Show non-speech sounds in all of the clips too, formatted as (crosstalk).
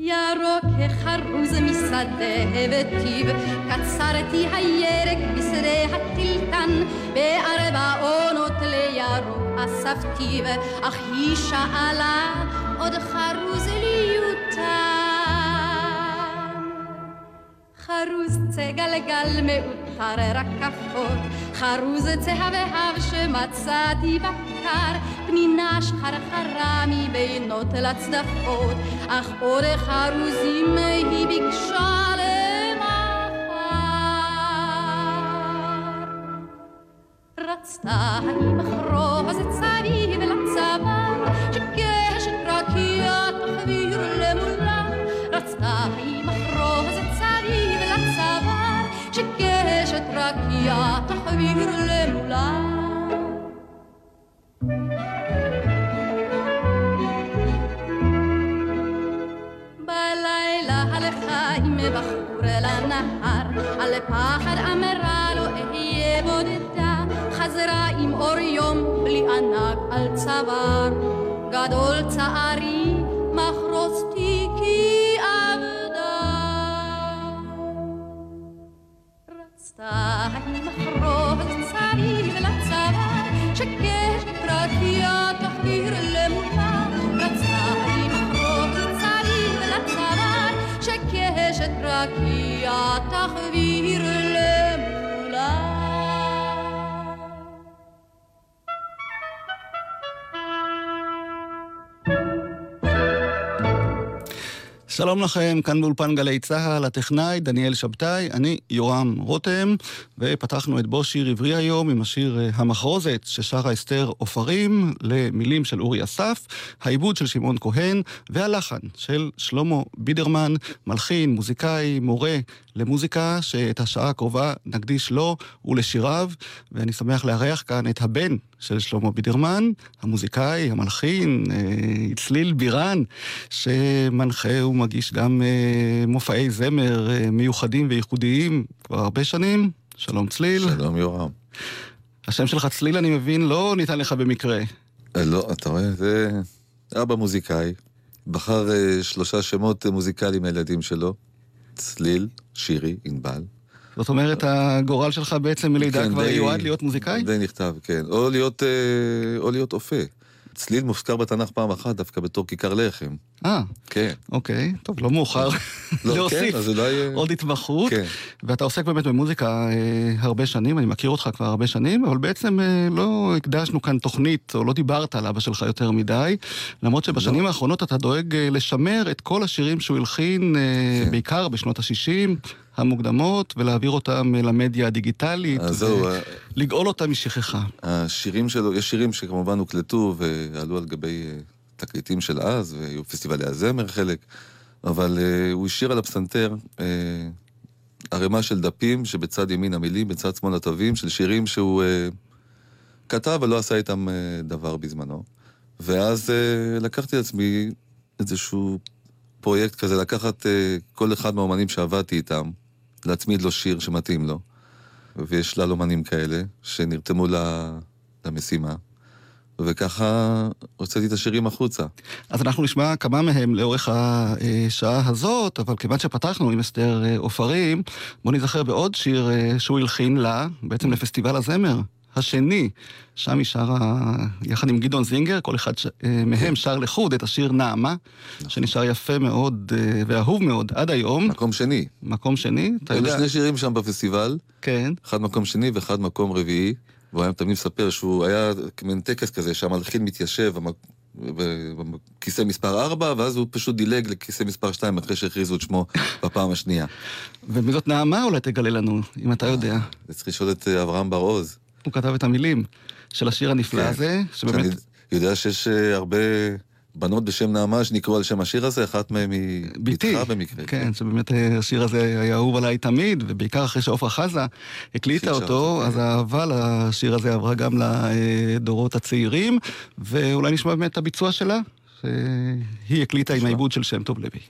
ירוק כחרוז משדה וטיב, קצרתי הירק בשדה הטילטן, בארבע עונות לירוק אספתיו, אך היא שאלה עוד חרוז לי יותן. חרוז צא גלגל מעוטר רקפות, חרוז צהבהב שמצאתי בקר, פנינה שחרחרה מבינות לצדפות, אך עוד חרוזים היא ביקשה למחר. רצתה היא מחרוז את הנהר, על פחד אמרה לו אהיה בודדה, חזרה עם אור יום בלי ענק על צוואר. גדול צערי, שלום לכם, כאן באולפן גלי צה"ל, הטכנאי דניאל שבתאי, אני יורם רותם, ופתחנו את בו שיר עברי היום עם השיר אה, המחרוזת ששרה אסתר עופרים למילים של אורי אסף, העיבוד של שמעון כהן והלחן של שלמה בידרמן, מלחין, מוזיקאי, מורה למוזיקה, שאת השעה הקרובה נקדיש לו ולשיריו, ואני שמח לארח כאן את הבן של שלמה בידרמן, המוזיקאי, המלחין, אה, צליל בירן, שמנחה ומגיש גם אה, מופעי זמר אה, מיוחדים וייחודיים כבר הרבה שנים. שלום צליל. שלום יורם. השם שלך צליל, אני מבין, לא ניתן לך במקרה. אה, לא, אתה רואה, זה אבא מוזיקאי. בחר אה, שלושה שמות אה, מוזיקליים לילדים שלו. צליל, שירי, ענבל. זאת אומרת, הגורל שלך בעצם מלידה כן, כבר די- יועד להיות מוזיקאי? די נכתב, כן. או להיות, אה, או להיות אופה. צליל מוזכר בתנ"ך פעם אחת, דווקא בתור כיכר לחם. אה, כן. אוקיי, טוב, לא מאוחר (laughs) לא, כן, אז אולי... אה, עוד התמחות. כן. ואתה עוסק באמת במוזיקה אה, הרבה שנים, אני מכיר אותך כבר הרבה שנים, אבל בעצם אה, לא הקדשנו כאן תוכנית, או לא דיברת על אבא שלך יותר מדי, למרות שבשנים האחרונות אתה דואג אה, לשמר את כל השירים שהוא הלחין, אה, כן. בעיקר בשנות ה-60, המוקדמות ולהעביר אותם למדיה הדיגיטלית. אז זהו, לגאול אותם משכחה. השירים שלו, יש שירים שכמובן הוקלטו ועלו על גבי אה, תקליטים של אז, והיו פסטיבלי הזמר חלק, אבל uh, הוא השאיר על הפסנתר uh, ערימה של דפים שבצד ימין המילים, בצד שמאל התווים, של שירים שהוא uh, כתב ולא עשה איתם uh, דבר בזמנו. ואז uh, לקחתי לעצמי איזשהו פרויקט כזה, לקחת uh, כל אחד מהאומנים שעבדתי איתם, להצמיד לו שיר שמתאים לו. ויש שלל אומנים כאלה שנרתמו למשימה. וככה הוצאתי את השירים החוצה. אז אנחנו נשמע כמה מהם לאורך השעה הזאת, אבל כיוון שפתחנו עם אסתר עופרים, בואו נזכר בעוד שיר אה, שהוא הלחין לה, בעצם לפסטיבל הזמר. השני, שם היא שרה יחד עם גדעון זינגר, כל אחד ש... אה, מהם שר לחוד את השיר נעמה, נכון. שנשאר יפה מאוד אה, ואהוב מאוד עד היום. מקום שני. מקום שני, אתה יודע. היו שני שירים שם בפסטיבל. כן. אחד מקום שני ואחד מקום רביעי. והוא היה תמיד מספר שהוא היה כמין טקס כזה שהמלחין מתיישב בכיסא מספר 4, ואז הוא פשוט דילג לכיסא מספר 2 אחרי שהכריזו את שמו (laughs) בפעם השנייה. ומי זאת נעמה אולי תגלה לנו, אם אתה יודע. צריך לשאול את אה, אברהם בר-עוז. הוא כתב את המילים של השיר הנפלא כן. הזה, שבאמת... אני יודע שיש אה, הרבה בנות בשם נעמה שנקראו על שם השיר הזה, אחת מהן היא ביתך במקרה. כן, שבאמת אה, השיר הזה היה אהוב עליי תמיד, ובעיקר אחרי שעופרה חזה הקליטה אותו, אז האהבה לשיר הזה עברה גם לדורות הצעירים, ואולי נשמע באמת את הביצוע שלה, שהיא הקליטה עם העיבוד של שם טוב לוי.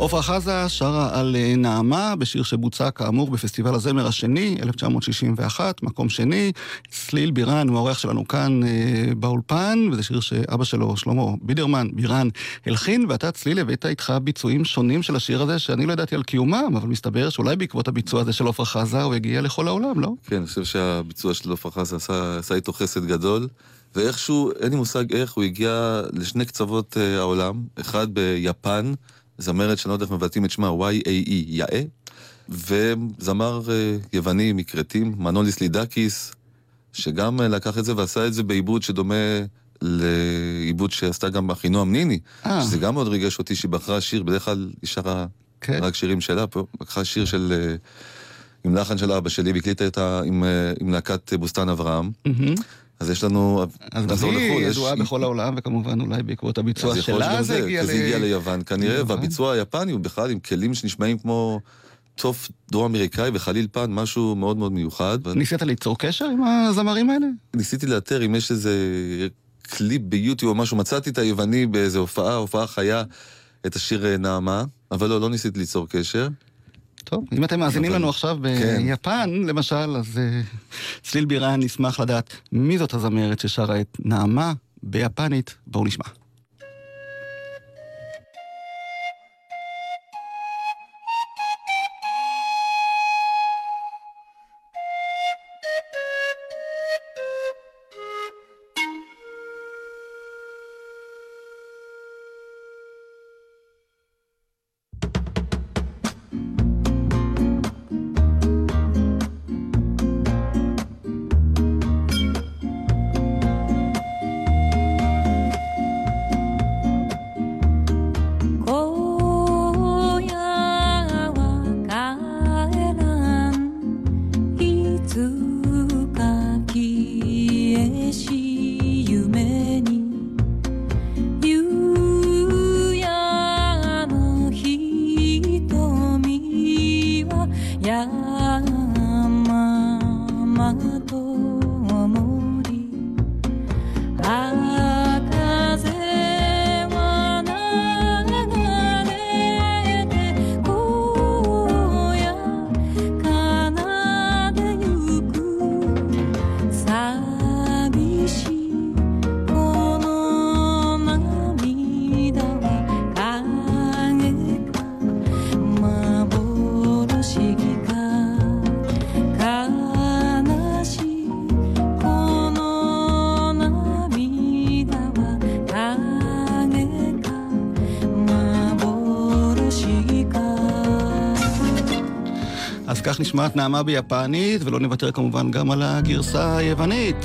עפרה חזה שרה על אה, נעמה בשיר שבוצע כאמור בפסטיבל הזמר השני, 1961, מקום שני. צליל בירן הוא האורח שלנו כאן אה, באולפן, וזה שיר שאבא שלו, שלמה בידרמן, בירן, הלחין, ואתה צליל הבאת איתך ביצועים שונים של השיר הזה, שאני לא ידעתי על קיומם, אבל מסתבר שאולי בעקבות הביצוע הזה של עפרה חזה הוא הגיע לכל העולם, לא? כן, אני חושב שהביצוע של עפרה חזה עשה, עשה איתו חסד גדול. ואיכשהו, אין לי מושג איך, הוא הגיע לשני קצוות uh, העולם, אחד ביפן, זמרת שאני לא יודע איך מבטאים את שמה, Y-A-E, יאה, וזמר אה, יווני מכרתים, מנוליס לידקיס, שגם אה, לקח את זה ועשה את זה בעיבוד שדומה לעיבוד שעשתה גם אחינועם ניני, אה. שזה גם מאוד ריגש אותי שהיא בחרה שיר, בדרך כלל היא שרה כן. רק שירים שלה פה. לקחה שיר של... עם לחן של אבא שלי, והקליטה עם, עם להקת בוסתן אברהם. מהמם. אז יש לנו... אז גם היא לחו"ל, יש- ידועה בכל העולם, וכמובן אולי בעקבות הביצוע שלה זה הגיע כי זה הגיע ליוון כנראה, ליוון. והביצוע היפני הוא בכלל עם כלים שנשמעים כמו תוף דרום אמריקאי וחליל פן, משהו מאוד מאוד מיוחד. ניסית ליצור קשר עם הזמרים האלה? ניסיתי לאתר אם יש איזה קליפ ביוטיוב או משהו, מצאתי את היווני באיזה הופעה, הופעה חיה, את השיר אה, נעמה, אבל לא, לא ניסיתי ליצור קשר. טוב, אם אתם מאזינים לנו עכשיו כן. ביפן, למשל, אז אה, צליל בירן נשמח לדעת מי זאת הזמרת ששרה את נעמה ביפנית. בואו נשמע. כך נשמעת נעמה ביפנית, ולא נוותר כמובן גם על הגרסה היוונית.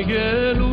Miguel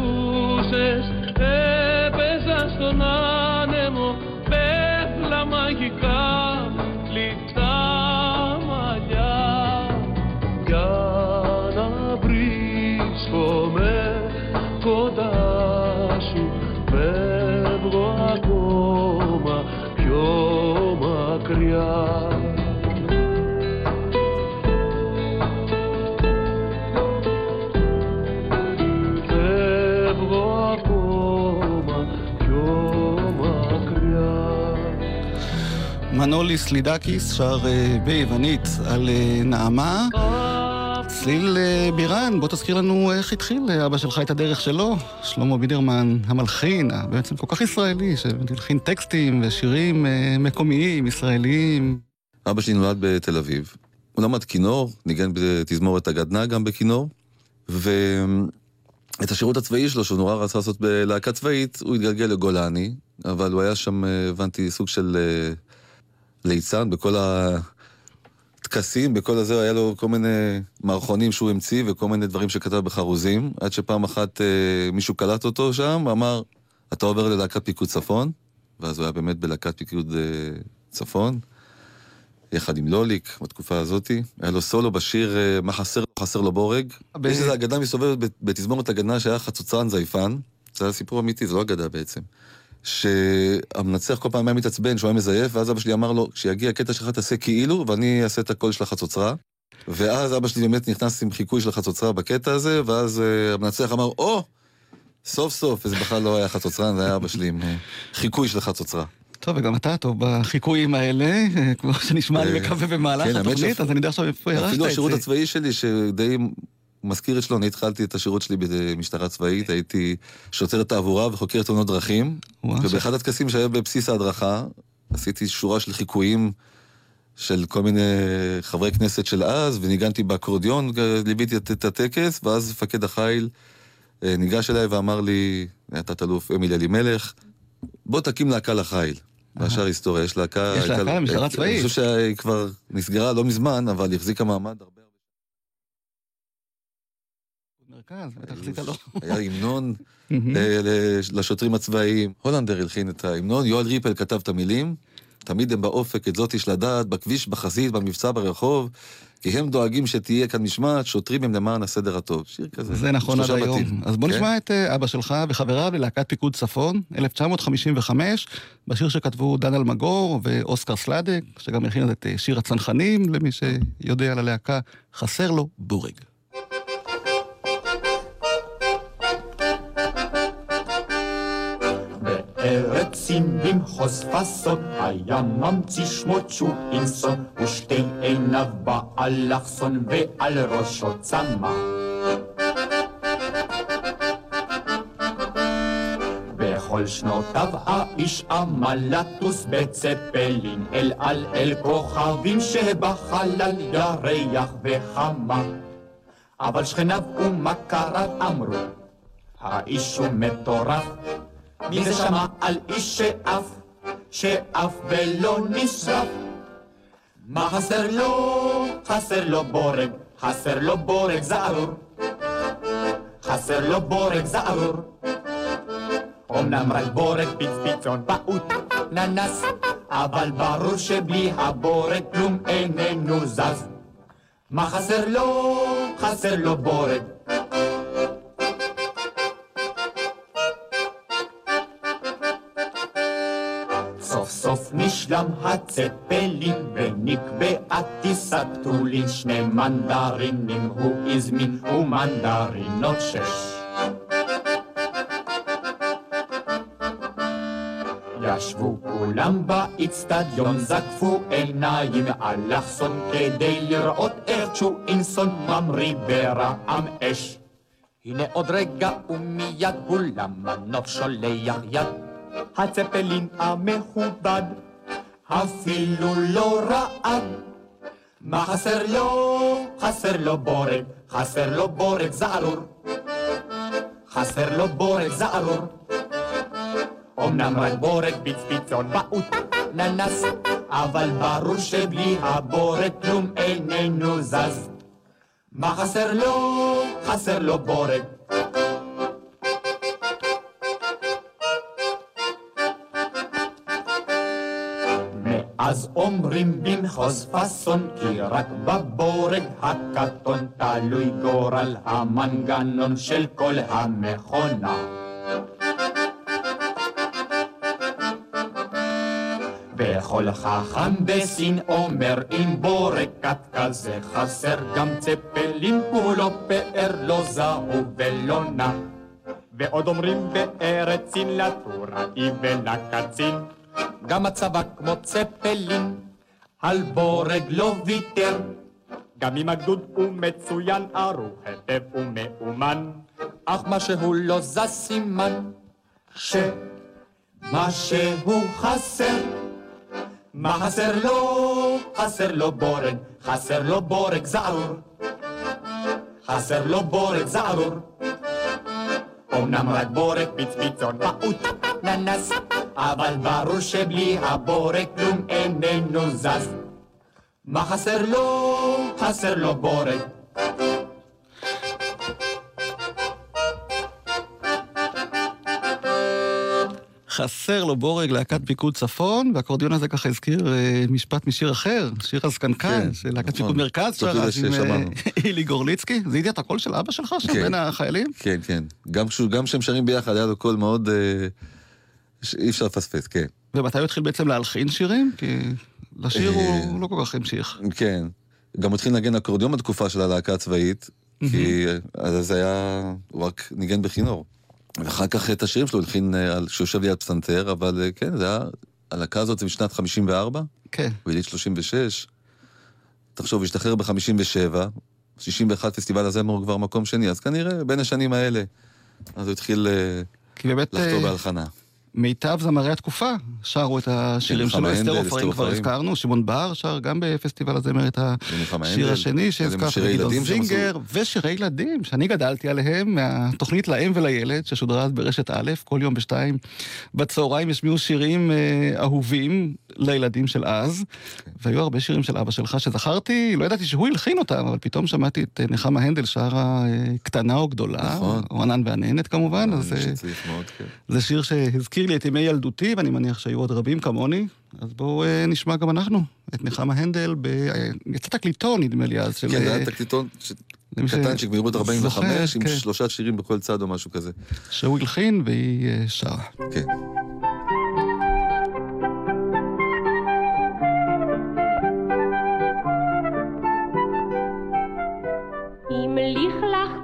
מנוליס לידקיס שר אה, ביוונית על אה, נעמה. צליל אה, בירן, בוא תזכיר לנו איך התחיל אבא שלך את הדרך שלו, שלמה בידרמן, המלחין, בעצם כל כך ישראלי, שהלחין טקסטים ושירים מקומיים, ישראליים. אבא שלי נולד בתל אביב. הוא למד כינור, ניגן בתזמורת הגדנ"ע גם בכינור, ואת השירות הצבאי שלו, שהוא נורא רצה לעשות בלהקה צבאית, הוא התגלגל לגולני, אבל הוא היה שם, הבנתי, סוג של ליצן בכל הטקסים, בכל הזה, היה לו כל מיני מערכונים שהוא המציא וכל מיני דברים שכתב בחרוזים, עד שפעם אחת אה, מישהו קלט אותו שם, ואמר, אתה עובר ללהקת פיקוד צפון, ואז הוא היה באמת בלהקת פיקוד אה, צפון. יחד עם לוליק בתקופה הזאתי. היה לו סולו בשיר אה, "מה חסר לו, חסר לו בורג". ב- יש איזו אגדה מסתובבת בתזמורת הגדנ"ע שהיה חצוצרן זייפן. זה היה סיפור אמיתי, זה לא אגדה בעצם. שהמנצח כל פעם היה מתעצבן שהוא היה מזייף, ואז אבא שלי אמר לו, כשיגיע הקטע שלך תעשה כאילו, ואני אעשה את הקול של החצוצרה. ואז אבא שלי באמת נכנס עם חיקוי של החצוצרה בקטע הזה, ואז אה, המנצח אמר, או! סוף סוף, וזה בכלל לא היה חצוצרן, זה היה אבא שלי עם אה, חיקוי של חצוצרה. טוב, וגם אתה טוב בחיקויים האלה, אה, כמו שנשמע, אני מקווה, במהלך כן, התוכנית, אז אני יודע עכשיו איפה ירשת את זה. אפילו השירות הצבאי שלי, שדי מזכיר את שלו, אני התחלתי את השירות שלי במשטרה צבאית, הייתי שוטר תעבורה וחוקר תאונות דרכים, ובאחד הטקסים שהיה בבסיס ההדרכה, עשיתי שורה של חיקויים של כל מיני חברי כנסת של אז, וניגנתי באקורדיון, ליוויתי את, את הטקס, ואז מפקד החיל אה, ניגש אליי ואמר לי, היה תת-אלוף אמיל אלימלך, בוא תקים להקה לחיל. והשאר היסטוריה, יש להקה... יש להקה למשטרה צבאית. אני חושב שהיא כבר נסגרה לא מזמן, אבל החזיקה מעמד הרבה... בטח עשית לו. היה המנון אה, לשוטרים הצבאיים. הולנדר הלחין את ההמנון, יואל ריפל כתב את המילים. תמיד הם באופק, את זאת יש לדעת, בכביש, בחזית, במבצע, ברחוב, כי הם דואגים שתהיה כאן משמעת, שוטרים הם למען הסדר הטוב. שיר כזה. זה נכון עד היום. בתים. אז בוא כן? נשמע את אה, אבא שלך וחבריו ללהקת פיקוד צפון, 1955, בשיר שכתבו דן אלמגור ואוסקר סלדק, שגם הכין את אה, שיר הצנחנים, למי שיודע על הלהקה, חסר לו בורג. סין במחוז פאסון היה ממציא שמו צ'ו אינסון ושתי עיניו באלכסון ועל ראשו צמא בכל שנותיו האיש עמל לטוס בצפלין אל על אל כוכבים שבחלל ירח וחמה אבל שכניו ומכריו אמרו האיש הוא מטורף מי זה שמע על איש שאף, שאף ולא נשרף? מה חסר לו? חסר לו בורג, חסר לו בורג זערור. חסר לו בורג זערור. אמנם רק בורג פצפיצון פעוט ננס, אבל ברור שבלי הבורג כלום איננו זז. מה חסר לו? חסר לו בורג. נשלם הצפלין ונקבעה טיסת טולין שני מנדרינים הוא הזמין ומנדרינות שש ישבו כולם באיצטדיון, זקפו עיניים אלכסון כדי לראות איך צ'ואינסון ממריא ברעם אש. הנה עוד רגע ומיד הוא למנוף שולח יד. הצפלין המכובד, אפילו לא רעד. מה חסר לו? חסר לו בורג, חסר לו בורג זערור. חסר לו בורג זערור. אמנם רק בורג פצפיצון פעוט ננס, אבל ברור שבלי הבורג כלום איננו זז. מה חסר לו? חסר לו בורג. מאז אומרים במחוז פאסון כי רק בבורג הקטון תלוי גורל המנגנון של כל המכונה. וכל חכם בסין אומר אם בורג קט כזה חסר גם צפלין הוא לא פאר לא זהוב ולא נע ועוד אומרים בארץ סין לטוראי ולקצין גם הצבא כמו צפלין על בורג לא ויתר גם אם הגדוד הוא מצוין ערוך היטב ומאומן אך מה שהוא לא זז סימן שמה שהוא חסר מה חסר לו? חסר לו בורג, חסר לו בורג זערור. חסר לו בורג זערור. אמנם רק בורג פצפיצון פעוט ננס, אבל ברור שבלי הבורג כלום איננו זז. מה חסר לו? חסר לו בורג. חסר לו בורג להקת פיקוד צפון, והאקורדיון הזה ככה הזכיר אה, משפט משיר אחר, שיר הזקנקן, כן, של להקת נכון. פיקוד מרכז תוך שר כדי אז עם אה. (laughs) אילי גורליצקי. זיהיתי את הקול של אבא שלך שם כן. בין החיילים? כן, כן. גם כשהם שרים ביחד, היה לו קול מאוד... אה, שאי אפשר לפספס, כן. ומתי הוא התחיל בעצם להלחין שירים? כי לשיר אה, הוא לא כל כך המשיך. כן. גם התחיל לנגן אקורדיון בתקופה של הלהקה הצבאית, כי אז זה היה... הוא רק ניגן בכינור. ואחר כך את השירים שלו הלחין אה, על- כשהוא יושב ליד פסנתר, אבל אה, כן, זה היה... הלהקה הזאת זה משנת 54, כן. הוא יליד 36. תחשוב, השתחרר ב-57, 61 פסטיבל הזמר הוא כבר מקום שני, אז כנראה בין השנים האלה. אז הוא התחיל אה, כי באמת לחתור אה, בהלחנה. מיטב זמרי התקופה שרו את השירים שלו, אסתר עופרים כבר. הזכרנו, שמעון בר שר גם בפסטיבל הזמר את השיר. השני שהזכרת, גדעון. זינגר, ושירי ילדים שאני גדלתי עליהם מהתוכנית לאם ולילד ששודרה אז ברשת א', כל יום בשתיים בצהריים השמיעו שירים אה, אהובים לילדים של אז, כן. והיו הרבה שירים של אבא שלך שזכרתי, לא ידעתי שהוא הלחין אותם, אבל פתאום שמעתי את אה, נחמה הנדל שרה אה, קטנה או גדולה, נכון. או ענן והנהנת כמובן, אז... כן. זה שיר שהזכיר לי את ימי ילדותי, ואני מניח שהיו עוד רבים כמוני. אז בואו אה, נשמע גם אנחנו את נחמה הנדל, ב... אה, יצא תקליטון נדמה לי אז, של... כן, אה, היה תקליטון ש- קטנצ'יק במהירות 45, זוכר, עם כן. שלושה שירים בכל צד או משהו כזה. שהוא הלחין והיא שרה. כן.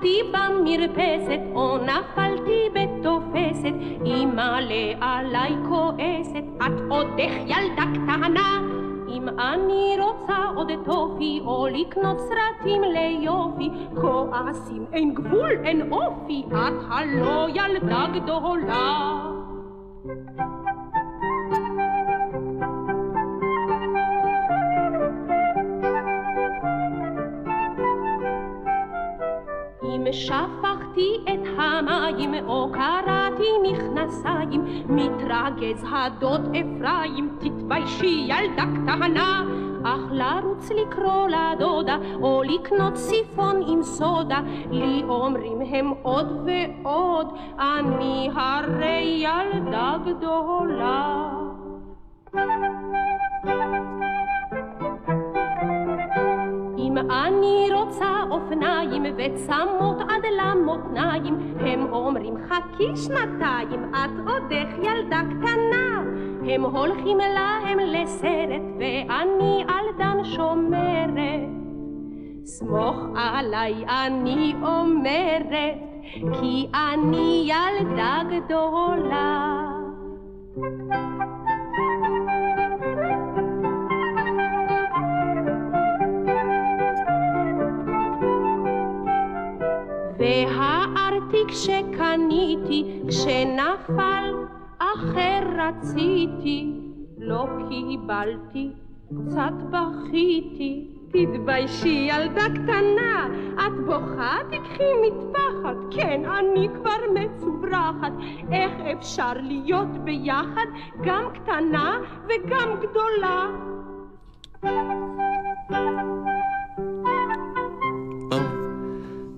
לכלכתי במרפסת או נפלתי בתופסת, אמא עליי כועסת, את עודך ילדה קטנה. אם אני רוצה עוד טופי או לקנות סרטים ליופי, כועסים אין גבול אין אופי, את הלא ילדה גדולה. אם שפכתי את המים או קראתי מכנסיים, מתרגז הדוד אפרים, תתביישי ילדה קטנה. אך לרוץ לקרוא לדודה, או לקנות סיפון עם סודה, לי אומרים הם עוד ועוד, אני הרי ילדה גדולה. אני רוצה אופניים וצמות עד למותניים, הם אומרים חכי שנתיים, את עודך ילדה קטנה. הם הולכים להם לסרט, ואני על דן שומרת. סמוך עליי, אני אומרת, כי אני ילדה גדולה. והארטיק שקניתי כשנפל אחר רציתי. לא קיבלתי קצת בכיתי. תתביישי ילדה קטנה את בוכה תקחי מטפחת. כן אני כבר מצוברחת. איך אפשר להיות ביחד גם קטנה וגם גדולה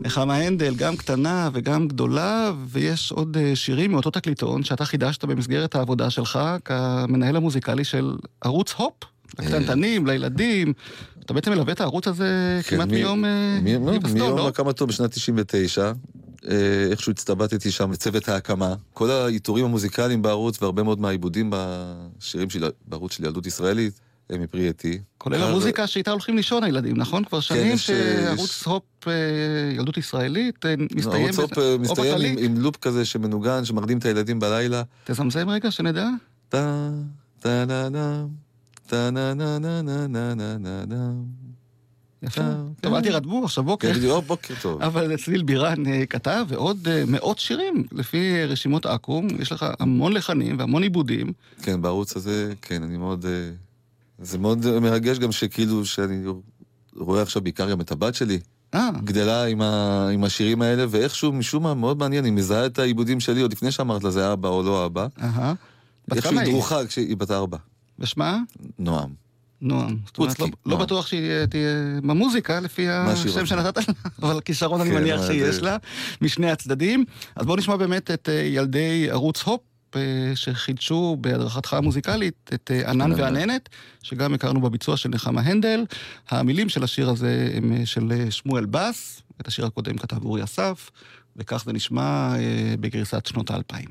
נחמה הנדל, גם קטנה וגם גדולה, ויש עוד אה, שירים מאותו תקליטון שאתה חידשת במסגרת העבודה שלך כמנהל המוזיקלי של ערוץ הופ, לקטנטנים, לילדים. אתה בעצם מלווה את הערוץ הזה כן, כמעט מיום אה, מ- לא, היווסדו, מיום לא? הקמתו בשנת 99, אה, איכשהו הצטבטתי שם לצוות ההקמה. כל העיטורים המוזיקליים בערוץ והרבה מאוד מהעיבודים בשירים של בערוץ של ילדות ישראלית מפרי עטי. כולל אה, המוזיקה שאיתה הולכים לישון הילדים, נכון? כבר שנים יש, אה, שערוץ יש- הופ אה, ילדות ישראלית אה, מסתיים... ערוץ הופ אה, מסתיים עם. עם לופ כזה שמנוגן, שמרדים את הילדים בלילה. תזמזם רגע, שנדע. טה, טה נה נה, טה נה נה נה נה נה נה נה נה. יפה. אה, טוב, כן. אל תירדמו, עכשיו בוקר. כן, בדיוק, בוקר טוב. (laughs) אבל צליל בירן אה, כתב, ועוד אה, מאות שירים לפי אה, רשימות אקו"ם. יש לך המון לחנים והמון עיבודים. כן, בערוץ הזה, כן, אני מאוד... אה, זה מאוד אה, מרגש גם שכאילו, שאני רואה עכשיו בעיקר גם את הבת שלי, אה, גדלה עם, ה, עם השירים האלה, ואיכשהו, משום מה, מאוד מעניין, היא מזהה את העיבודים שלי עוד לפני שאמרת לה זה אבא או לא אבא. אהה. איכשהו היא? דרוכה כשהיא בת ארבע. ושמה? נועם. נועם. זאת אומרת, לא, לא. בטוח שהיא אה, תהיה במוזיקה, לפי השם. שנתת לה, (laughs) אבל כישרון אני כן, מניח מה, שיש לה, משני הצדדים. אז בואו נשמע באמת את אה, ילדי ערוץ הופ. אה, שחידשו בהדרכתך המוזיקלית את אה, ענן. והננת, שגם הכרנו בביצוע של נחמה הנדל. המילים של השיר הזה הם אה, של שמואל בס, את השיר הקודם כתב אורי אסף, וכך זה נשמע בגרסת שנות האלפיים.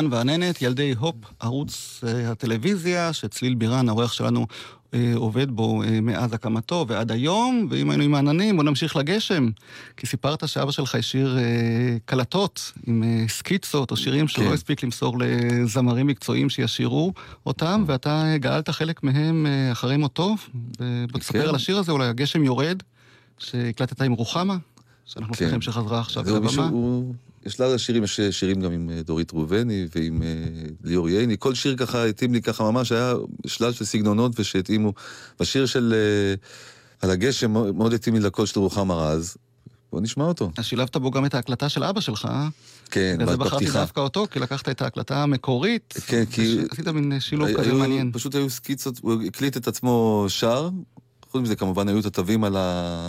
ענן ועננת, ילדי הופ, ערוץ אה, הטלוויזיה, שצליל בירן, העורך שלנו, אה, עובד בו אה, מאז הקמתו ועד היום, ואם היינו עם העננים, בוא נמשיך לגשם. כי סיפרת שאבא שלך השאיר קלטות עם סקיצות או שירים שהוא כן. לא הספיק למסור לזמרים מקצועיים שישירו אותם, ואתה גאלת חלק מהם אחרי מותו. ובוא תספר כן. על השיר הזה, אולי הגשם יורד, שהקלטת עם רוחמה, שאנחנו כן. שמחים שחזרה עכשיו לבמה. הוא- יש שלל השירים, יש שירים גם עם אה, דורית ראובני ועם אה, ליאור ייני. כל שיר ככה התאים לי ככה ממש, היה שלל של סגנונות ושהתאימו. בשיר של אה, על הגשם מאוד התאים לי לקול של רוחמה רז. בוא נשמע אותו. אז שילבת בו גם את ההקלטה של אבא שלך? כן, בגלל זה בחרתי בפתיחה. דווקא אותו, כי לקחת את ההקלטה המקורית. כן, כי- עשית מין שילוב כזה מעניין. פשוט היו סקיצות, הוא הקליט את עצמו שר, חוץ מזה כמובן היו את התווים על, ה...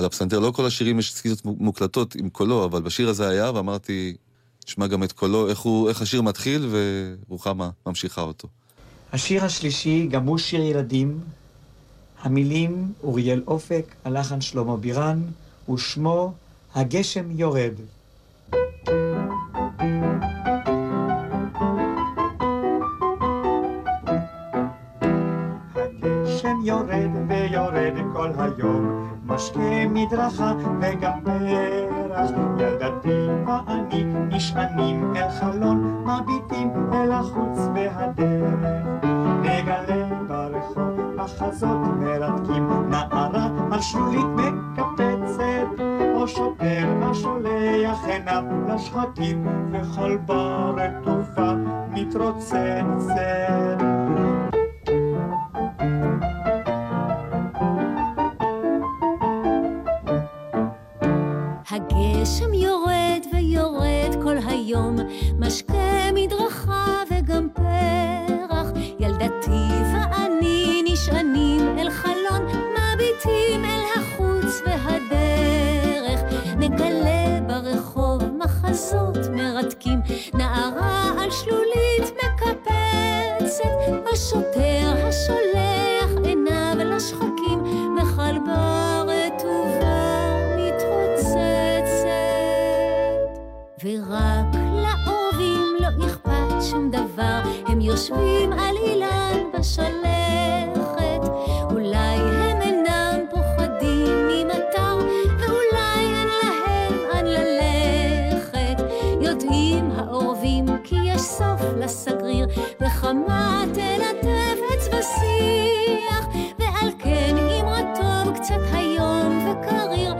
על הפסנתר, לא כל השירים יש סקיצות מוקלטות עם קולו, אבל בשיר הזה היה, ואמרתי, נשמע גם את קולו, איך, הוא, איך השיר מתחיל, ורוחמה ממשיכה אותו. השיר השלישי, גם הוא שיר ילדים. המילים אוריאל אופק, הלחן שלמה בירן, ושמו הגשם יורד. הגשם יורד ויורד כל היום, משקה מדרכה וגם פרח. ילדתי ואני נשענים אל חלון, מביטים אל החוץ והדרך. נגלה ברחוב מחזות מרתקים, נערה על מקפצת, או שוטר השולח עיניו לשחקים, וכל בר רטובה מתרוצצת. הגשם יורד ויורד כל היום, משקה מדרכה ורק לאהובים לא אכפת שום דבר, הם יושבים על אילן בשלכת. אולי הם אינם פוחדים ממטר, ואולי אין להם לאן ללכת. יודעים העורבים כי יש סוף לסגריר, וכמה תלטף עץ ושיח, ועל כן אם רטוב קצת היום וקריר,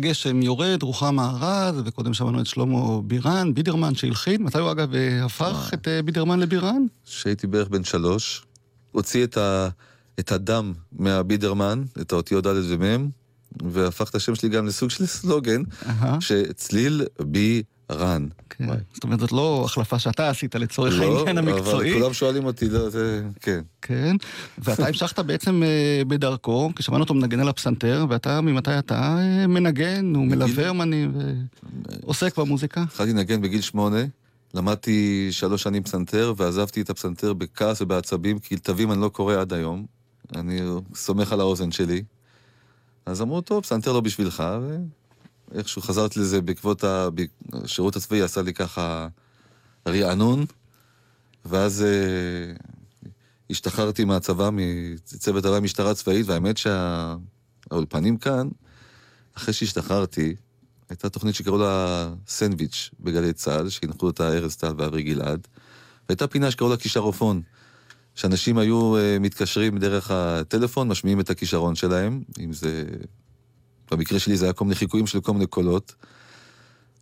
הגשם יורד, רוחמה ארז, וקודם שמענו את שלמה בירן, בידרמן שהלחין. מתי הוא אגב אה, הפך את אה, בידרמן לבירן? כשהייתי בערך בן שלוש, הוציא את, ה, את הדם מהבידרמן, את האותיות ד' ומ', והפך את השם שלי גם לסוג של סלוגן. שצליל בי רן. כן. זאת אומרת, זאת לא החלפה שאתה עשית לצורך לא, העניין המקצועי. אבל כולם שואלים אותי, לא, זה... כן. כן, ואתה (laughs) המשכת בעצם אה, בדרכו, כי שמענו אותו מנגן על הפסנתר, ואתה, ממתי אתה אה, מנגן, ומלווה אומנים, ועוסק במוזיקה? התחלתי לנגן בגיל שמונה, למדתי שלוש שנים פסנתר, ועזבתי את הפסנתר בכעס ובעצבים, כי תווים אני לא קורא עד היום. אני סומך על האוזן שלי. אז אמרו, טוב, פסנתר לא בשבילך, ואיכשהו חזרתי לזה בעקבות השירות הצבאי, עשה לי ככה רענון, ואז אה, השתחררתי מהצבא, מצוות הווי משטרה צבאית, והאמת שהאולפנים כאן, אחרי שהשתחררתי, הייתה תוכנית שקראו לה סנדוויץ' בגלי צה"ל, שהנחו אותה ארז טל ואברי גלעד, והייתה פינה שקראו לה כישרופון, שאנשים היו uh, מתקשרים דרך הטלפון, משמיעים את הכישרון שלהם, אם זה... במקרה שלי זה היה כל מיני חיקויים של כל מיני קולות.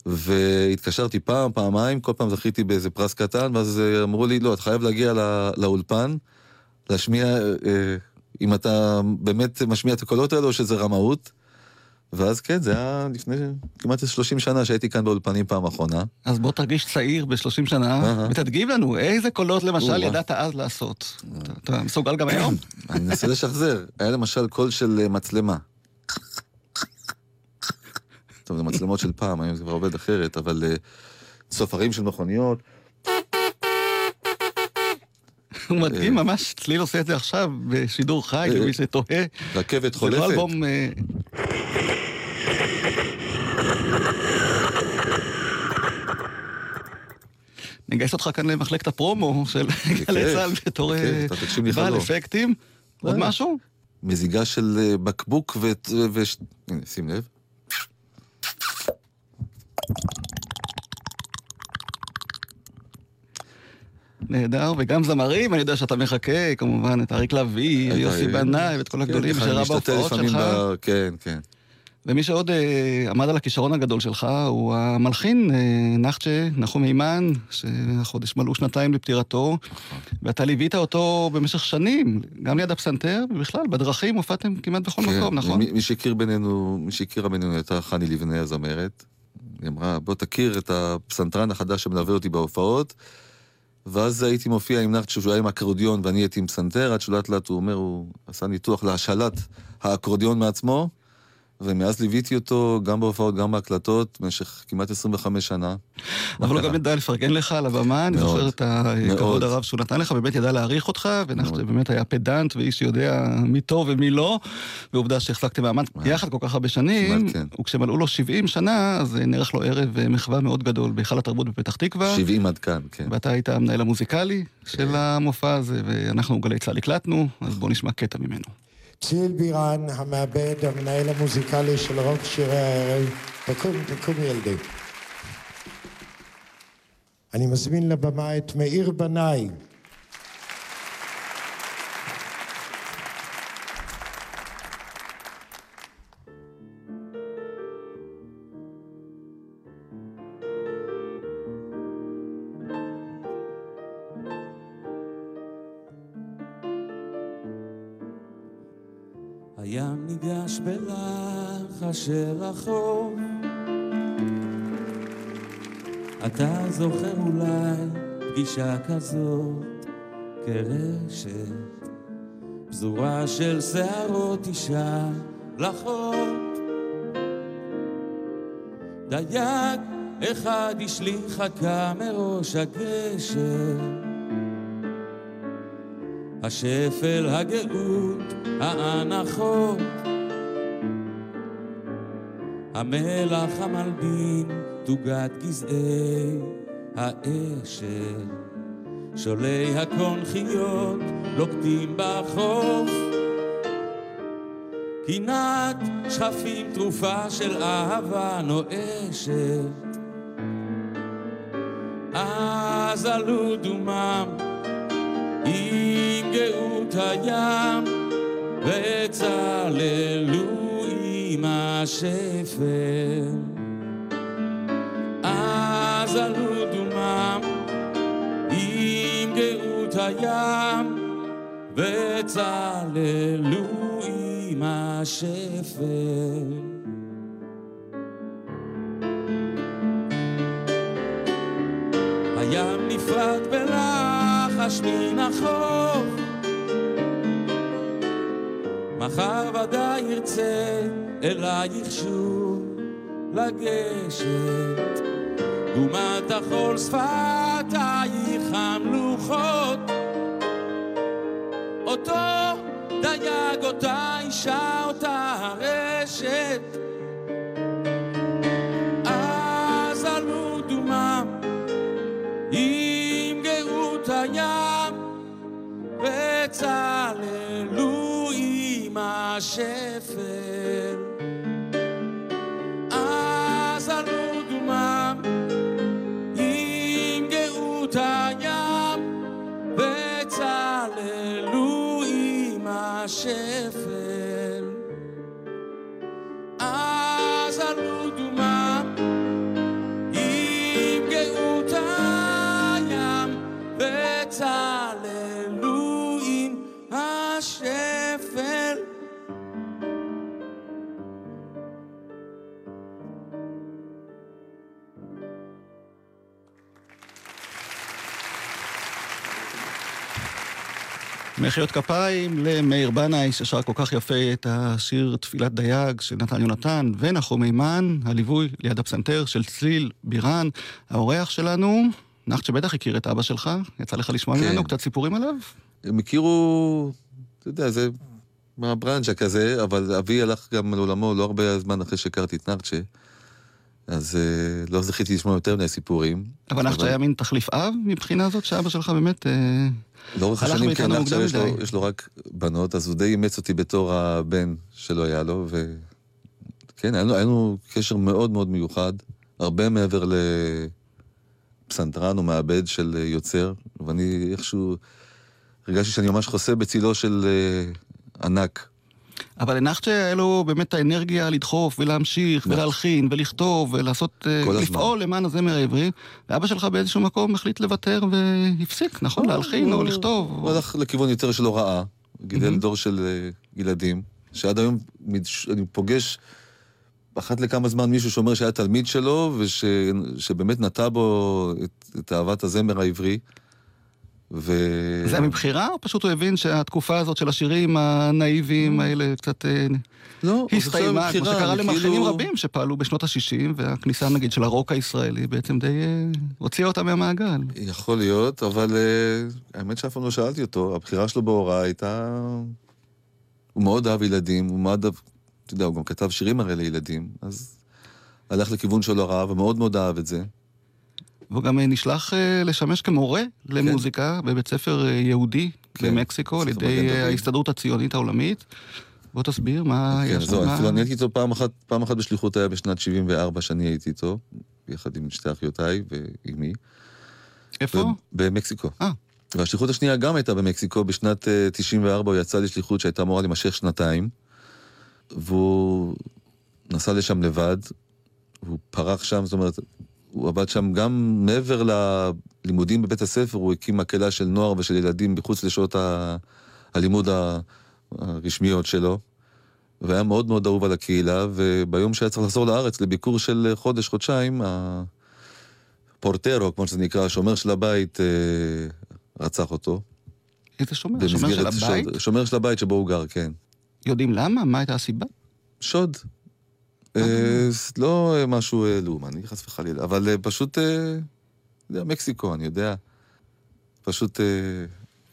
והתקשרתי פעם, פעמיים, כל פעם זכיתי באיזה פרס קטן, ואז אמרו לי, לא, אתה חייב להגיע לא, לאולפן, להשמיע, אה, אם אתה באמת משמיע את הקולות האלו, או שזה רמאות. ואז כן, זה היה לפני כמעט 30 שנה שהייתי כאן באולפנים פעם אחרונה. אז בוא תרגיש צעיר ב-30 שנה. ותדגים לנו איזה קולות למשל. ידעת אז לעשות. אתה- מסוגל גם היום? (laughs) אני מנסה לשחזר. היה למשל קול של אה, מצלמה. טוב, זה מצלמות של פעם, היום זה כבר עובד אחרת, אבל אה, צופרים של מכוניות. הוא מדגים ממש, צליל עושה את זה עכשיו בשידור חי, אה, למי שתוהה. רכבת זה לא חולפת. אלבום... אה, נגייס אותך כאן למחלקת הפרומו של גלי צה"ל בתור אה, בעל. אפקטים. עוד אה. משהו? מזיגה של אה, בקבוק ו... שים לב. נהדר, וגם זמרים, אני יודע שאתה מחכה, כמובן, את אריק לביא, יוסי בנאי, ואת כל הגדולים כן, שראה אני משתתף בהופעות שלך. ב- כן, כן. ומי שעוד אה, עמד על הכישרון הגדול שלך הוא המלחין אה, נחצ'ה, נחום הימן, שהחודש מלאו שנתיים לפטירתו, ואתה ליווית אותו במשך שנים, גם ליד הפסנתר, ובכלל, בדרכים הופעתם כמעט בכל כן, מקום, נכון? מי, מי שהכיר בינינו, מי שהכירה בינינו הייתה חני לבנה הזמרת. היא אמרה, בוא תכיר את הפסנתרן החדש שמלווה אותי בהופעות. ואז הייתי מופיע עם נחצ'ו שהוא היה עם אקורדיון ואני הייתי עם פסנתר, עד שלאט לאט הוא אומר, הוא עשה ניתוח להשאלת האקורדיון מעצמו, ומאז ליוויתי אותו גם בהופעות, גם בהקלטות, במשך כמעט 25 שנה. אבל הוא גם ידע לפרגן לך על הבמה, אני זוכר את הכבוד. הרב שהוא נתן לך, באמת ידע להעריך אותך, ונחצ'ה באמת היה פדנט ואיש שיודע מי טוב ומי לא, ועובדה שהחזקתם מעמד יחד כל כך הרבה שנים, כן. וכשמלאו לו 70 שנה, אז נערך לו ערב אה, מחווה מאוד גדול בהיכל התרבות בפתח תקווה. 70 עד כאן, כן. ואתה היית המנהל המוזיקלי של המופע הזה, ואנחנו גלי צה"ל הקלטנו, אז בואו נשמע קטע ממנו. צליל בירן, המעבד, המנהל המוזיקלי של רוב שירי הערב. תקום, תקום ילדי. אני מזמין לבמה את מאיר בנאי. של החוף אתה זוכר אולי פגישה כזאת? כרשת פזורה של שערות אישה לחות דייג אחד השליך חכה מראש הגשר השפל, הגאות, האנחות, המלח המלבין, תוגת גזעי האשל, שולי הקונכיות לוקטים בחוף, קינת שכפים תרופה של אהבה נואשת, אז עלו דומם עם גאות הים, וצללו השפל. אז עלו דומם עם גאות הים, וצללו עם השפל. הים נפרד בלחש מן החוף מחר ודאי ירצה אלייך שוב לגשת דומת החול שפתייך המלוכות. אותו דייג, אותה אישה, אותה הרשת. אז עלו דומם עם גאות הים וצללו עם השפל עם מחיאות כפיים למאיר בנאי, ששר כל כך יפה את השיר תפילת דייג של נתן יונתן, ונחום מימן, הליווי ליד הפסנתר של צליל בירן. האורח שלנו, נחת שבטח הכיר את אבא שלך, יצא לך לשמוע כן. ממנו קצת סיפורים עליו? הם הכירו, אתה יודע, זה מהברנז'ה כזה, אבל אבי הלך גם לעולמו לא הרבה זמן אחרי שהכרתי את נרצ'ה, אז uh, לא זכיתי לשמוע יותר מדי סיפורים. אבל נחת היה מין תחליף אב מבחינה זאת, שאבא שלך באמת אה, לאורך השנים, כן, עכשיו מוקדם יש לו, מדי. יש לו רק בנות, אז הוא די אימץ אותי בתור הבן שלא היה לו, ו... כן, היה לנו, קשר מאוד מאוד מיוחד, הרבה מעבר לפסנתרן או מעבד של אה, יוצר, ואני איכשהו הרגשתי שאני ממש חוסה בצילו של אה, ענק. אבל לנחצ'ה היה לו באמת האנרגיה לדחוף ולהמשיך ולהלחין ולכתוב ולעשות, אה. לפעול למען הזמר העברי, ואבא שלך באיזשהו מקום החליט לוותר והפסיק, נכון? להלחין או לכתוב. הוא הלך לכיוון יותר של הוראה, גידל דור של אה, ילדים, שעד היום אני פוגש אחת לכמה זמן מישהו שאומר שהיה תלמיד שלו, ושבאמת נטע בו את, את אהבת הזמר העברי. ו... זה מבחירה, או פשוט הוא הבין שהתקופה הזאת של השירים הנאיביים האלה קצת אה, לא, הסתיימה, כמו שקרה למלחינים כאילו- רבים שפעלו בשנות ה-60, והכניסה נגיד של הרוק הישראלי בעצם די אה, הוציאה אותם מהמעגל. יכול להיות, אבל uh, האמת שאף פעם לא שאלתי אותו, הבחירה שלו בהוראה הייתה... הוא מאוד אהב ילדים, הוא מאוד אהב... אתה יודע, הוא גם כתב שירים הרי לילדים, אז הלך לכיוון של הוראה ומאוד מאוד אהב את זה. והוא גם אה, נשלח אה, לשמש כמורה למוזיקה בבית ספר אה, יהודי כן, במקסיקו על ידי. ההסתדרות הציונית העולמית. בוא תסביר מה כן, יש זהו, שם. אפילו אני הייתי איתו פעם אחת, פעם אחת בשליחות היה בשנת 74 שאני הייתי איתו, יחד עם שתי אחיותיי ואימי. איפה? במקסיקו. אה. והשליחות השנייה גם הייתה במקסיקו, בשנת אה, 94 הוא יצא לשליחות שהייתה אמורה להימשך שנתיים, והוא נסע לשם לבד, והוא פרח שם, זאת אומרת, הוא עבד שם גם מעבר ללימודים בבית הספר, הוא הקים מקהלה של נוער ושל ילדים מחוץ לשעות ה- הלימוד הרשמיות שלו. והיה מאוד מאוד אהוב על הקהילה, וביום שהיה צריך לחזור לארץ לביקור של חודש, חודשיים, הפורטרו, כמו שזה נקרא, השומר של הבית, אה, רצח אותו. איזה שומר? שומר של הבית? שומר של הבית שבו הוא גר, כן. יודעים למה? מה הייתה הסיבה? שוד. אה, לא אה, משהו אה, לאומני, חס וחלילה, אבל פשוט, יודע, מקסיקו, אני יודע. פשוט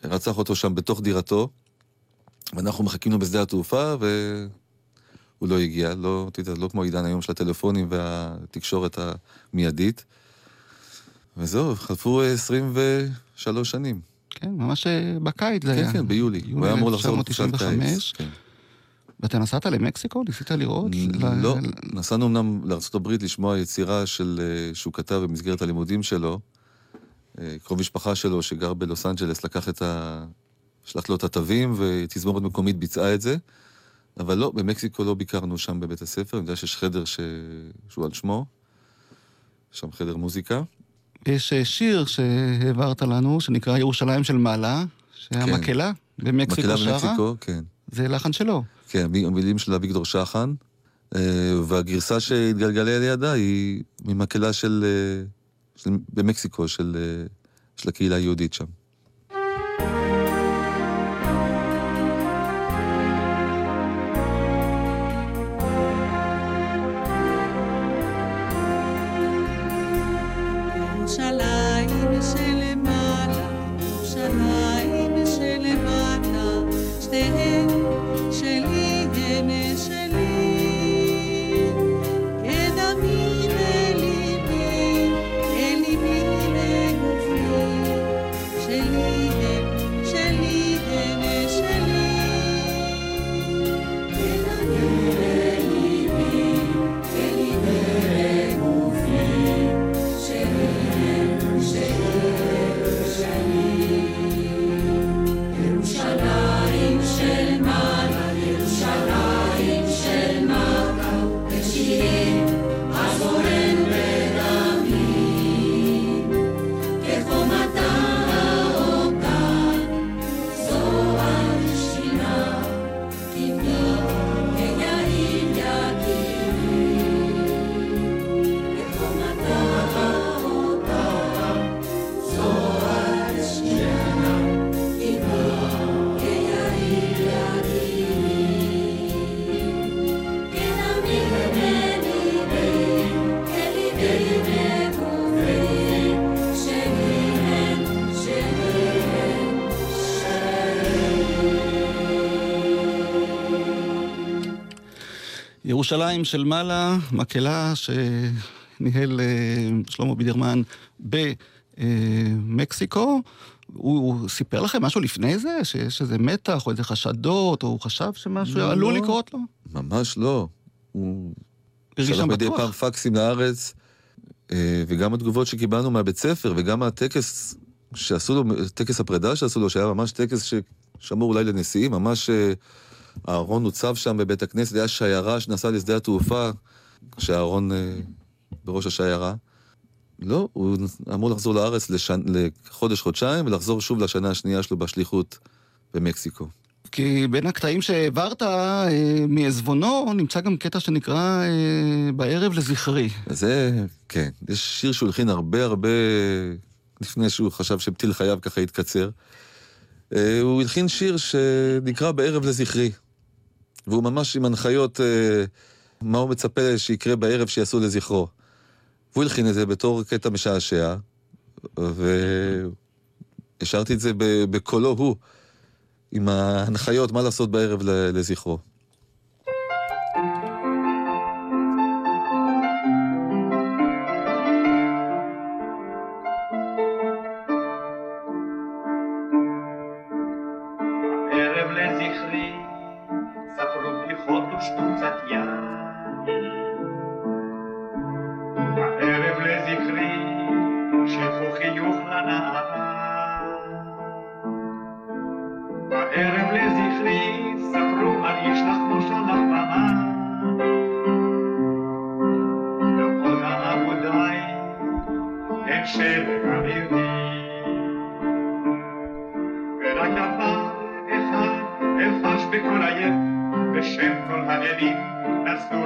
רצח אותו שם בתוך דירתו, ואנחנו מחכים לו בשדה התעופה, והוא לא הגיע, לא, אתה יודע, לא כמו העידן היום של הטלפונים והתקשורת המיידית. וזהו, חלפו אה, 23 שנים. כן, ממש בקיץ זה היה. כן, כן, ביולי. יולי הוא היה אמור לחזור 1995. קיץ. ואתה נסעת למקסיקו? ניסית לראות? לא, ל- נסענו אמנם לארה"ב לשמוע יצירה של, אה, שהוא כתב במסגרת הלימודים שלו. אה, קרוב משפחה שלו שגר בלוס אנג'לס לקח את ה... שלח לו את התווים ותזמורת מקומית ביצעה את זה. אבל לא, במקסיקו לא ביקרנו שם בבית הספר, אני יודע שיש חדר ש... שהוא על שמו, שם חדר מוזיקה. יש אה, שיר שהעברת לנו, שנקרא ירושלים של מעלה, שהיה כן. מקהלה במקסיקו מקהלה שרה? במקסיקו, כן. זה לחן שלו. כן, המ- המילים של אביגדור שחן, אה, והגרסה שהתגלגלה לידה היא ממקהלה של, אה, של במקסיקו, של, אה, של הקהילה היהודית שם. ירושלים של מעלה, מקהלה שניהל אה, שלמה בידרמן במקסיקו. הוא, הוא סיפר לכם משהו לפני זה? שיש איזה מתח או איזה חשדות, או הוא חשב שמשהו לא, עלול לא. לקרות לו? ממש לא. הוא שלח מדי. פעם פקסים לארץ, אה, וגם התגובות שקיבלנו מהבית ספר, וגם הטקס שעשו לו, טקס הפרידה שעשו לו, שהיה ממש טקס ששמור אולי לנשיאים, ממש אהרון הוצב שם בבית הכנסת, היה שיירה שנסעה לשדה התעופה, כשאהרון אה, בראש השיירה. לא, הוא אמור לחזור לארץ לשנ... לחודש-חודשיים, ולחזור שוב לשנה השנייה שלו בשליחות במקסיקו. כי בין הקטעים שהעברת אה, מעזבונו, נמצא גם קטע שנקרא אה, בערב לזכרי. זה, כן. יש שיר שהוא הלחין הרבה הרבה לפני שהוא חשב שפתיל חייו ככה יתקצר. אה, הוא הלחין שיר שנקרא בערב לזכרי. והוא ממש עם הנחיות אה, מה הוא מצפה שיקרה בערב שיעשו לזכרו. והוא הלחין את זה בתור קטע משעשע, והשארתי את זה בקולו הוא, עם ההנחיות מה לעשות בערב לזכרו. אין שלג אווירי. ורק דבר אחד אלחש בכל הלב, בשם כל האלים אסור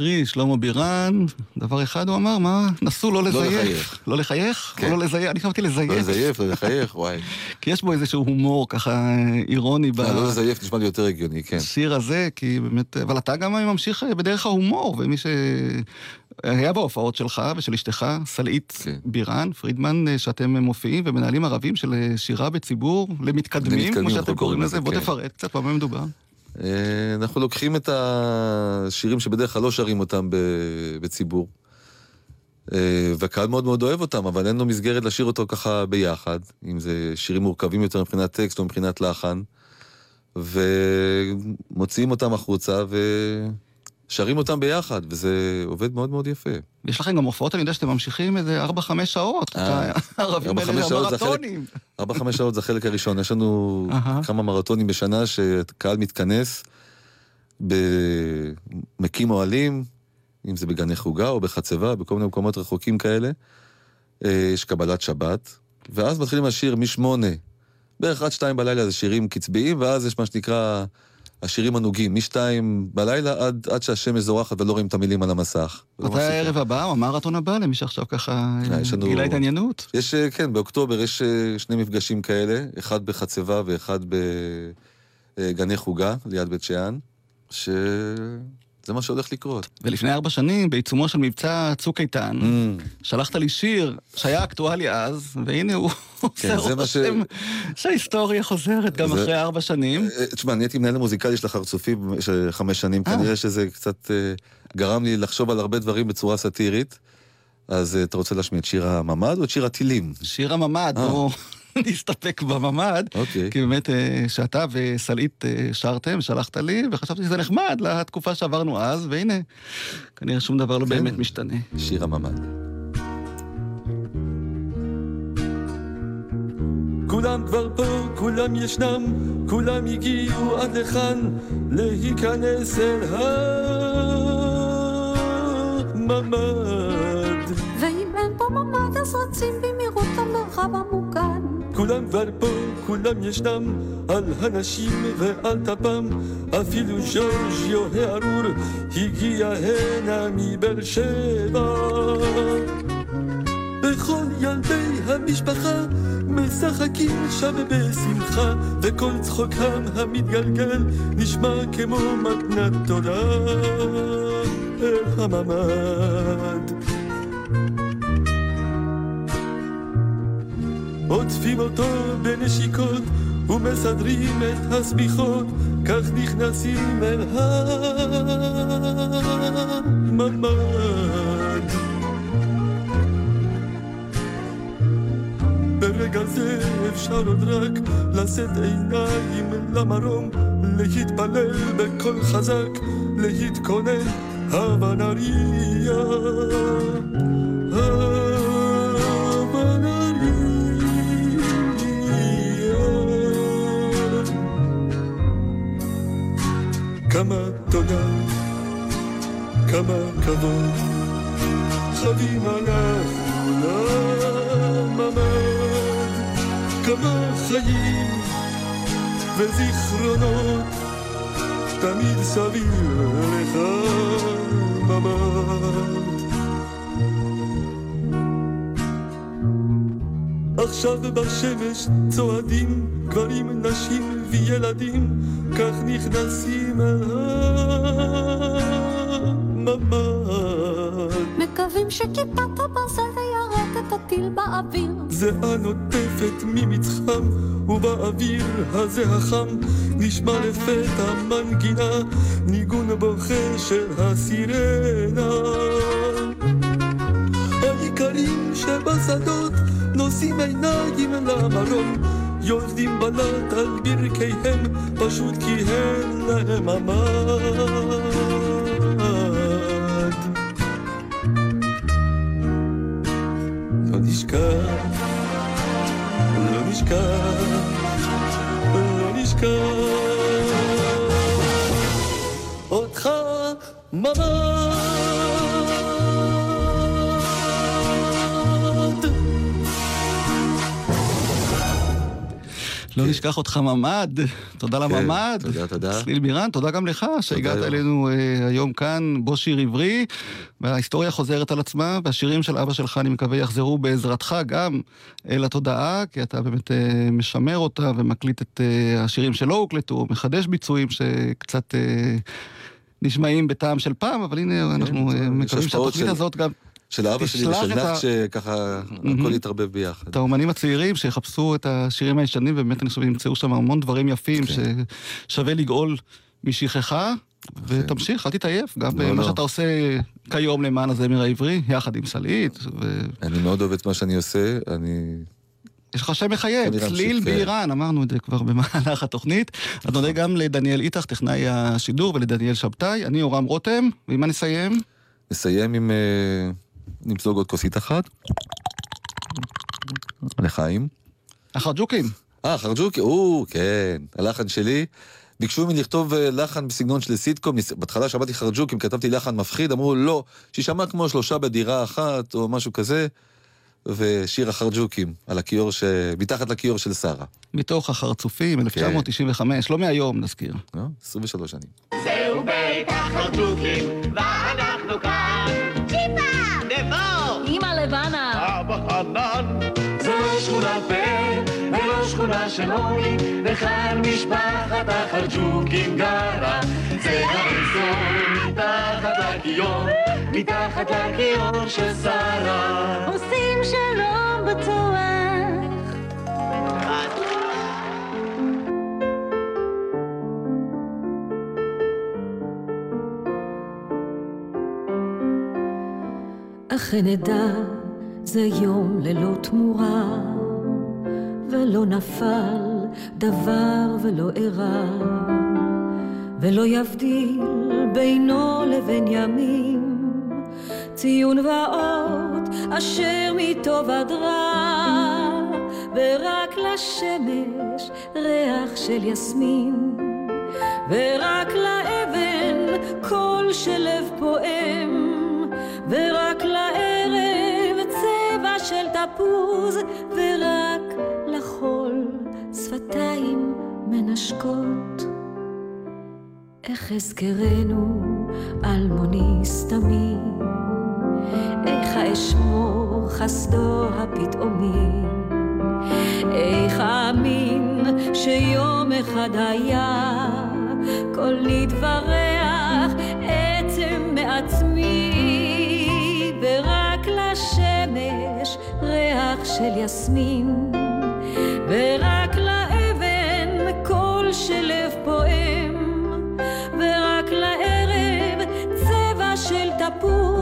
לזכרי, שלמה בירן, דבר אחד הוא אמר, מה? נסו לא לזייף. לחייך. לא לחייך? כן. או לא לזייף? אני חשבתי לזייף. לא לזייף, לא לחייך, וואי. (laughs) כי יש בו איזשהו הומור ככה אירוני אה, לא לזייף נשמע לי יותר הגיוני, כן. בשיר הזה, כי באמת... אבל אתה גם ממשיך בדרך ההומור, ומי שהיה בהופעות שלך ושל אשתך, סלעית כן. בירן, פרידמן, שאתם מופיעים ומנהלים ערבים של שירה בציבור למתקדמים, למתקדמים, כמו שאתם קוראים לזה. בוא כן. תפרט קצת במה מדובר. אה, אנחנו לוקחים את השירים שבדרך כלל לא שרים אותם בציבור. אה, והקהל מאוד מאוד אוהב אותם, אבל אין לו מסגרת לשיר אותו ככה ביחד, אם זה שירים מורכבים יותר מבחינת טקסט או מבחינת לחן, ומוציאים אותם החוצה ושרים אותם ביחד, וזה עובד מאוד מאוד יפה. יש לכם גם הופעות, אני יודע שאתם ממשיכים איזה 4-5 שעות. אה, הערבים האלה זה המרתונים. ארבע, חמש שעות זה החלק הראשון. יש לנו. כמה מרתונים בשנה שקהל מתכנס, מקים אוהלים, אם זה בגני חוגה או בחצבה, בכל מיני מקומות רחוקים כאלה. אה, יש קבלת שבת, ואז מתחילים לשיר משמונה, בערך עד שתיים בלילה זה שירים קצביים, ואז יש מה שנקרא השירים הנוגים, משתיים בלילה עד, עד שהשמש זורחת ולא רואים את המילים על המסך. מתי הערב הבא, או המרתון הבא, למי שעכשיו ככה אה, לנו- גילה התעניינות? יש, אה, כן, באוקטובר יש אה, שני מפגשים כאלה, אחד בחצבה ואחד בגני חוגה, ליד בית שאן, שזה מה שהולך לקרות. ולפני ארבע שנים, בעיצומו של מבצע צוק איתן, Mm. שלחת לי שיר שהיה אקטואלי אז, והנה הוא עושה כן, זה מה ש- רושם שההיסטוריה חוזרת גם זה- אחרי ארבע שנים. אה, תשמע, אני הייתי מנהל המוזיקלי של החרצופי במשך חמש שנים, אה. כנראה שזה קצת אה, גרם לי לחשוב על הרבה דברים בצורה סאטירית. אז אה, אתה רוצה להשמיע את שיר הממ"ד או את שיר הטילים? שיר הממ"ד, אה. (laughs) נסתפק בממ"ד, אוקיי. כי באמת אה, שאתה וסלעית אה, שרתם, שלחת לי, וחשבתי שזה נחמד לתקופה שעברנו אז, והנה, כנראה שום דבר לא כן. באמת משתנה. שיר הממ"ד. כולם כבר פה, כולם ישנם, כולם הגיעו עד לכאן להיכנס אל הממ"ד. ואם אין פה ממ"ד אז רצים במהירות למרחב המוגן. כולם כבר פה, כולם ישנם, על הנשים ועל טפם, אפילו ז'ורג'יו הארור הגיע הנה מבאר שבע. וכל ילדי המשפחה משחקים שם בשמחה, וכל צחוקם המתגלגל נשמע כמו מתנת תודה אל הממ"ד. עוטפים אותו בנשיקות ומסדרים את השמיכות, כך נכנסים אל הממ"ד. ברגע זה אפשר עוד רק לשאת עיניים למרום, להתפלל בקול חזק, להתכונן, הווה נריה. כמה תודה, כמה כבוד, חבים אנחנו לממ"ד, כמה חיים וזיכרונות, תמיד סביב לך ממ"ד. עכשיו בשמש צועדים גברים, נשים וילדים, כך נכנסים הממ"ד. מקווים שכיפת הברזל תיירט את הטיל באוויר. זיעה נוטפת ממצחם, ובאוויר הזה החם נשמע לפתע מנגינה, ניגון בוכה של הסירנה. העיקר נערים שבשדות נושאים עיניים למרום יולדים בלט על ברכיהם פשוט כי אין להם ממ"ד לא נשכח, לא נשכח, לא נשכח אותך ממ"ד לא נשכח אותך ממ"ד, תודה לממ"ד. תודה, תודה. צליל בירן, תודה גם לך שהגעת. אלינו אה, היום כאן, בו שיר עברי, וההיסטוריה חוזרת על עצמה, והשירים של אבא שלך, אני מקווה, יחזרו בעזרתך גם אל התודעה, כי אתה באמת אה, משמר אותה ומקליט את אה, השירים שלא הוקלטו, מחדש ביצועים שקצת נשמעים בטעם של פעם, אבל הנה, אנחנו אה, מקווים שהתוכנית הזאת גם... של אבא שלי ושל נח, שככה הכל התערבב ביחד. את האומנים הצעירים שיחפשו את השירים הישנים, ובאמת אני חושב ימצאו שם המון דברים יפים ששווה לגאול משכחה, ותמשיך, אל תתעייף, גם לא, במה לא. שאתה עושה כיום למען הזמר העברי, יחד עם סלעית. אני מאוד אוהב את מה שאני עושה, אני... יש לך שם מחייב, צליל אה, באיראן, אמרנו את זה כבר במהלך התוכנית. אז נודה גם לדניאל איתך, טכנאי השידור, ולדניאל שבתאי. אני אורם רותם, ועם מה נסיים? נסיים עם... אה, נמזוג עוד כוסית אחת. לחיים. החרג'וקים. אה, חרג'וקי, או, כן, הלחן שלי. ביקשו ממני לכתוב אה, לחן בסגנון של סיטקום, בהתחלה שמעתי חרג'וקים, כתבתי לחן מפחיד, אמרו לא, שישמע כמו שלושה בדירה אחת, או משהו כזה, ושיר החרג'וקים, על הכיור ש... מתחת לכיור של שרה. מתוך החרצופים, 1995, לא מהיום, נזכיר. לא? 23 שנים. זהו בית החרדוקים, ואנחנו של עוני, וכאן משפחת החרג'וקים גרה. זה האזור מתחת לכיור, מתחת לכיור של שרה. עושים שלום בטוח. אכן נדע, זה יום ללא תמורה, ולא נפל דבר ולא אירע, ולא יבדיל בינו לבין ימים, ציון ואות אשר מטוב עד רע, ורק לשמש ריח של יסמין, ורק לאבן קול של לב פועם, ורק לערב צבע של תפוז, ורק שפתיים מנשקות. איך אזכרנו אלמוני סתמי, איך אשמור חסדו הפתאומי, איך אאמין שיום אחד היה כל נתברך עצם מעצמי, ורק לשמש ריח של יסמין, ורק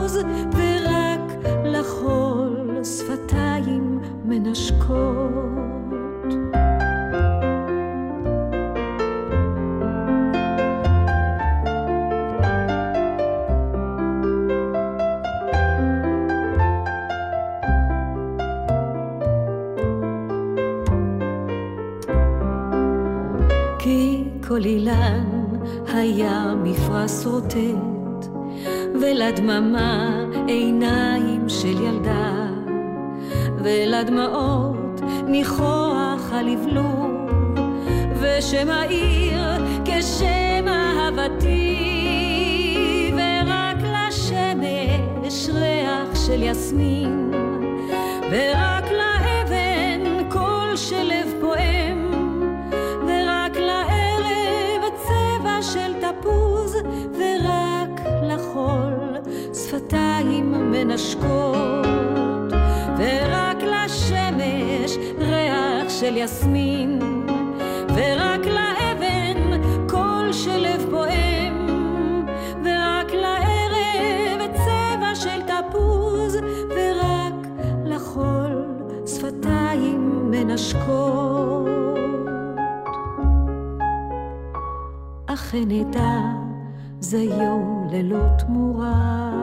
תפוז, ורק לחול שפתיים מנשקות. כי כל אילן היה מפרש רוטט, ולדממה עיניים של ילדה, ולדמעות ניחוח הלבלוב, ושם העיר כשם אהבתי, ורק לשמש ריח של יסמין, ורק מנשקות, ורק לשמש ריח של יסמין, ורק לאבן קול של לב פועם, ורק לערב צבע של תפוז, ורק לחול שפתיים מנשקות. אכן אדע זה יום ללא תמורה.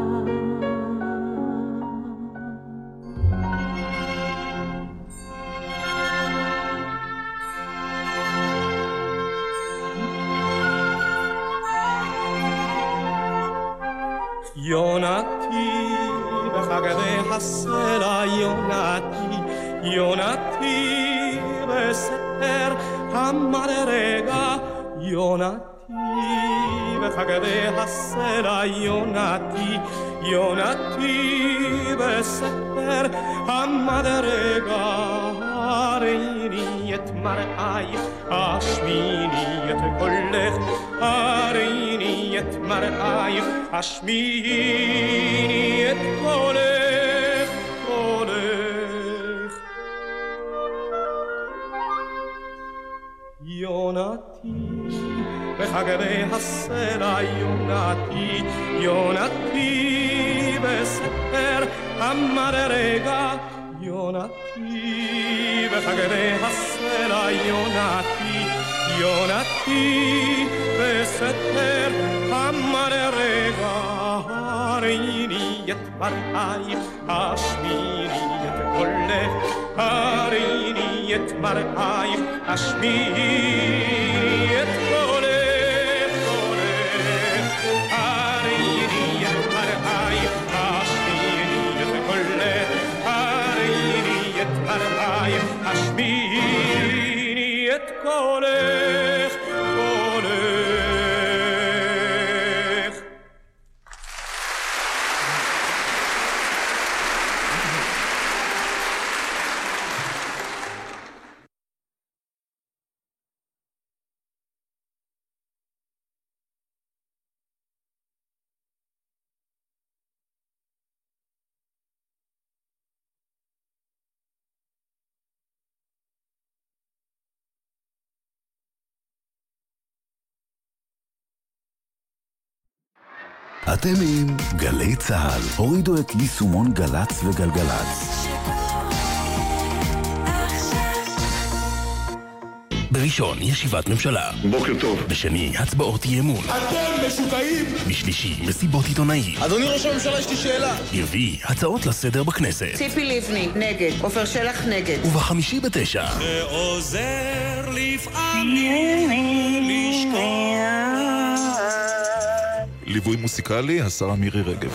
הסלע יונתי יונתי בסתר המדרגה יונתי בחגבי הסלע יונתי יונתי בסתר המדרגה הריני את מראייך השמיני את קולך הריני את מראייך השמיני את קולך יונתי בחגבי הסלע יונתי יונתי בסתר המדרגה יונתי בחגבי הסלע יונתי יונתי בסתר המדרגה הריני את מראייך השמיני את קולך הריני את מראייך השמיני את קולך קולך הריני את מראייך השמיני את קולך הריני את מראייך השמיני את קולך אתם עם גלי צה"ל. הורידו את יישומון גל"צ וגלגלצ. בראשון, ישיבת ממשלה. בוקר טוב. בשני, הצבעות אי אמון. אתם משוגעים! בשלישי, מסיבות עיתונאים. אדוני ראש הממשלה, יש לי שאלה. ברביעי, הצעות לסדר בכנסת. ציפי לבני, נגד. עופר שלח, נגד. ובחמישי בתשע, זה עוזר לפעמים לשכוח ליווי מוסיקלי, השרה מירי רגב.